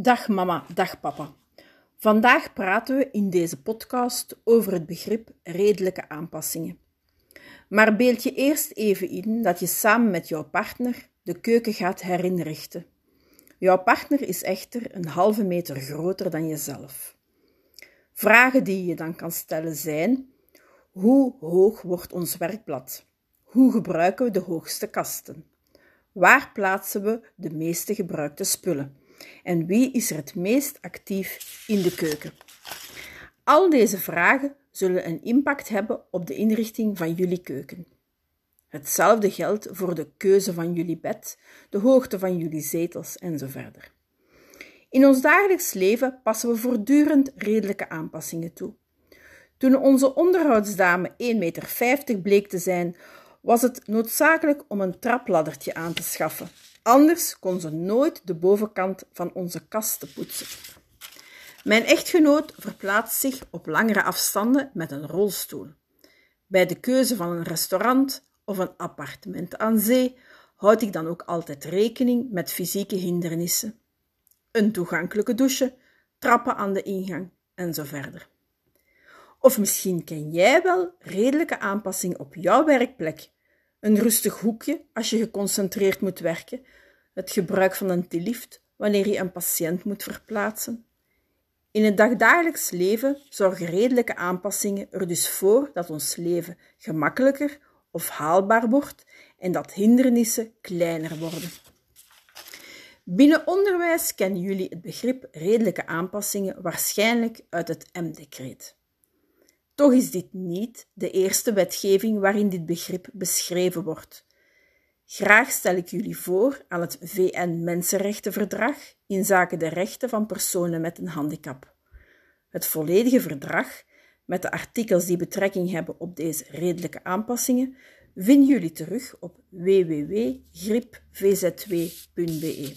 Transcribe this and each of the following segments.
Dag mama, dag papa. Vandaag praten we in deze podcast over het begrip redelijke aanpassingen. Maar beeld je eerst even in dat je samen met jouw partner de keuken gaat herinrichten. Jouw partner is echter een halve meter groter dan jezelf. Vragen die je dan kan stellen zijn: hoe hoog wordt ons werkblad? Hoe gebruiken we de hoogste kasten? Waar plaatsen we de meeste gebruikte spullen? En wie is er het meest actief in de keuken? Al deze vragen zullen een impact hebben op de inrichting van jullie keuken. Hetzelfde geldt voor de keuze van jullie bed, de hoogte van jullie zetels en zo verder. In ons dagelijks leven passen we voortdurend redelijke aanpassingen toe. Toen onze onderhoudsdame 1,50 meter bleek te zijn, was het noodzakelijk om een trapladdertje aan te schaffen. Anders kon ze nooit de bovenkant van onze kasten poetsen. Mijn echtgenoot verplaatst zich op langere afstanden met een rolstoel. Bij de keuze van een restaurant of een appartement aan zee houd ik dan ook altijd rekening met fysieke hindernissen. Een toegankelijke douche, trappen aan de ingang en zo verder. Of misschien ken jij wel redelijke aanpassingen op jouw werkplek. Een rustig hoekje als je geconcentreerd moet werken, het gebruik van een lift wanneer je een patiënt moet verplaatsen. In het dagdagelijks leven zorgen redelijke aanpassingen er dus voor dat ons leven gemakkelijker of haalbaar wordt en dat hindernissen kleiner worden. Binnen onderwijs kennen jullie het begrip redelijke aanpassingen waarschijnlijk uit het M-decreet. Toch is dit niet de eerste wetgeving waarin dit begrip beschreven wordt. Graag stel ik jullie voor aan het VN-Mensenrechtenverdrag in zaken de rechten van personen met een handicap. Het volledige verdrag, met de artikels die betrekking hebben op deze redelijke aanpassingen, vinden jullie terug op www.gripvz2.be.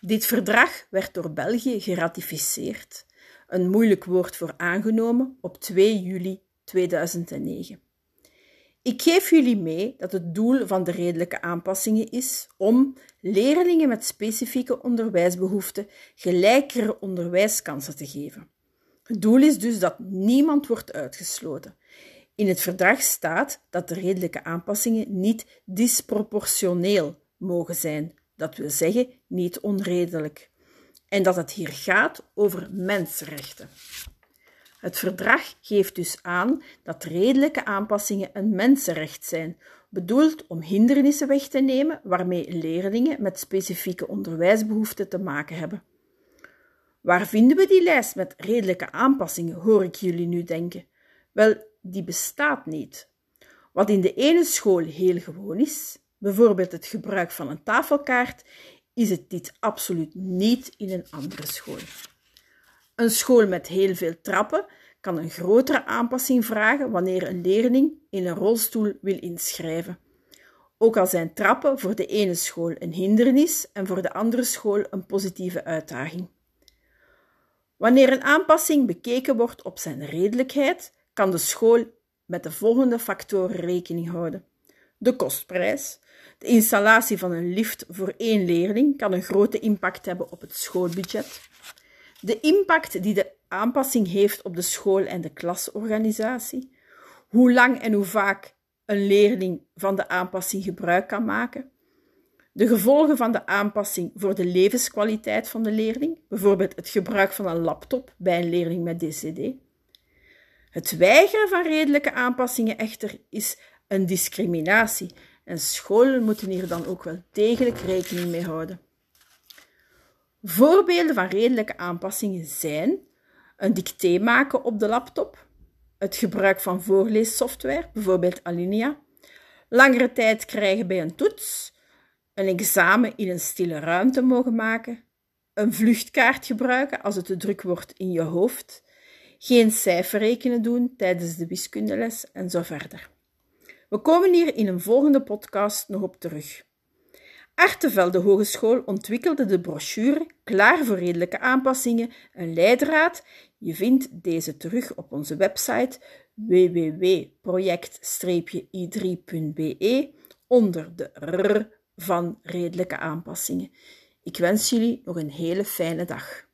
Dit verdrag werd door België geratificeerd, een moeilijk woord voor aangenomen, op 2 juli 2009. Ik geef jullie mee dat het doel van de redelijke aanpassingen is om leerlingen met specifieke onderwijsbehoeften gelijkere onderwijskansen te geven. Het doel is dus dat niemand wordt uitgesloten. In het verdrag staat dat de redelijke aanpassingen niet disproportioneel mogen zijn, dat wil zeggen niet onredelijk, en dat het hier gaat over mensenrechten. Het verdrag geeft dus aan dat redelijke aanpassingen een mensenrecht zijn, bedoeld om hindernissen weg te nemen waarmee leerlingen met specifieke onderwijsbehoeften te maken hebben. Waar vinden we die lijst met redelijke aanpassingen, hoor ik jullie nu denken? Wel, die bestaat niet. Wat in de ene school heel gewoon is, bijvoorbeeld het gebruik van een tafelkaart, is het dit absoluut niet in een andere school. Een school met heel veel trappen kan een grotere aanpassing vragen wanneer een leerling in een rolstoel wil inschrijven. Ook al zijn trappen voor de ene school een hindernis en voor de andere school een positieve uitdaging. Wanneer een aanpassing bekeken wordt op zijn redelijkheid, kan de school met de volgende factoren rekening houden: de kostprijs. De installatie van een lift voor één leerling kan een grote impact hebben op het schoolbudget. De impact die de aanpassing heeft op de school en de klasorganisatie. Hoe lang en hoe vaak een leerling van de aanpassing gebruik kan maken. De gevolgen van de aanpassing voor de levenskwaliteit van de leerling, bijvoorbeeld het gebruik van een laptop bij een leerling met DCD. Het weigeren van redelijke aanpassingen echter is een discriminatie en scholen moeten hier dan ook wel degelijk rekening mee houden. Voorbeelden van redelijke aanpassingen zijn een dicté maken op de laptop, het gebruik van voorleessoftware, bijvoorbeeld Alinea, langere tijd krijgen bij een toets, een examen in een stille ruimte mogen maken, een vluchtkaart gebruiken als het te druk wordt in je hoofd, geen cijferrekenen doen tijdens de wiskundeles en zo verder. We komen hier in een volgende podcast nog op terug. Artevelde Hogeschool ontwikkelde de brochure Klaar voor redelijke aanpassingen, een leidraad. Je vindt deze terug op onze website www.project-i3.be onder de R van redelijke aanpassingen. Ik wens jullie nog een hele fijne dag.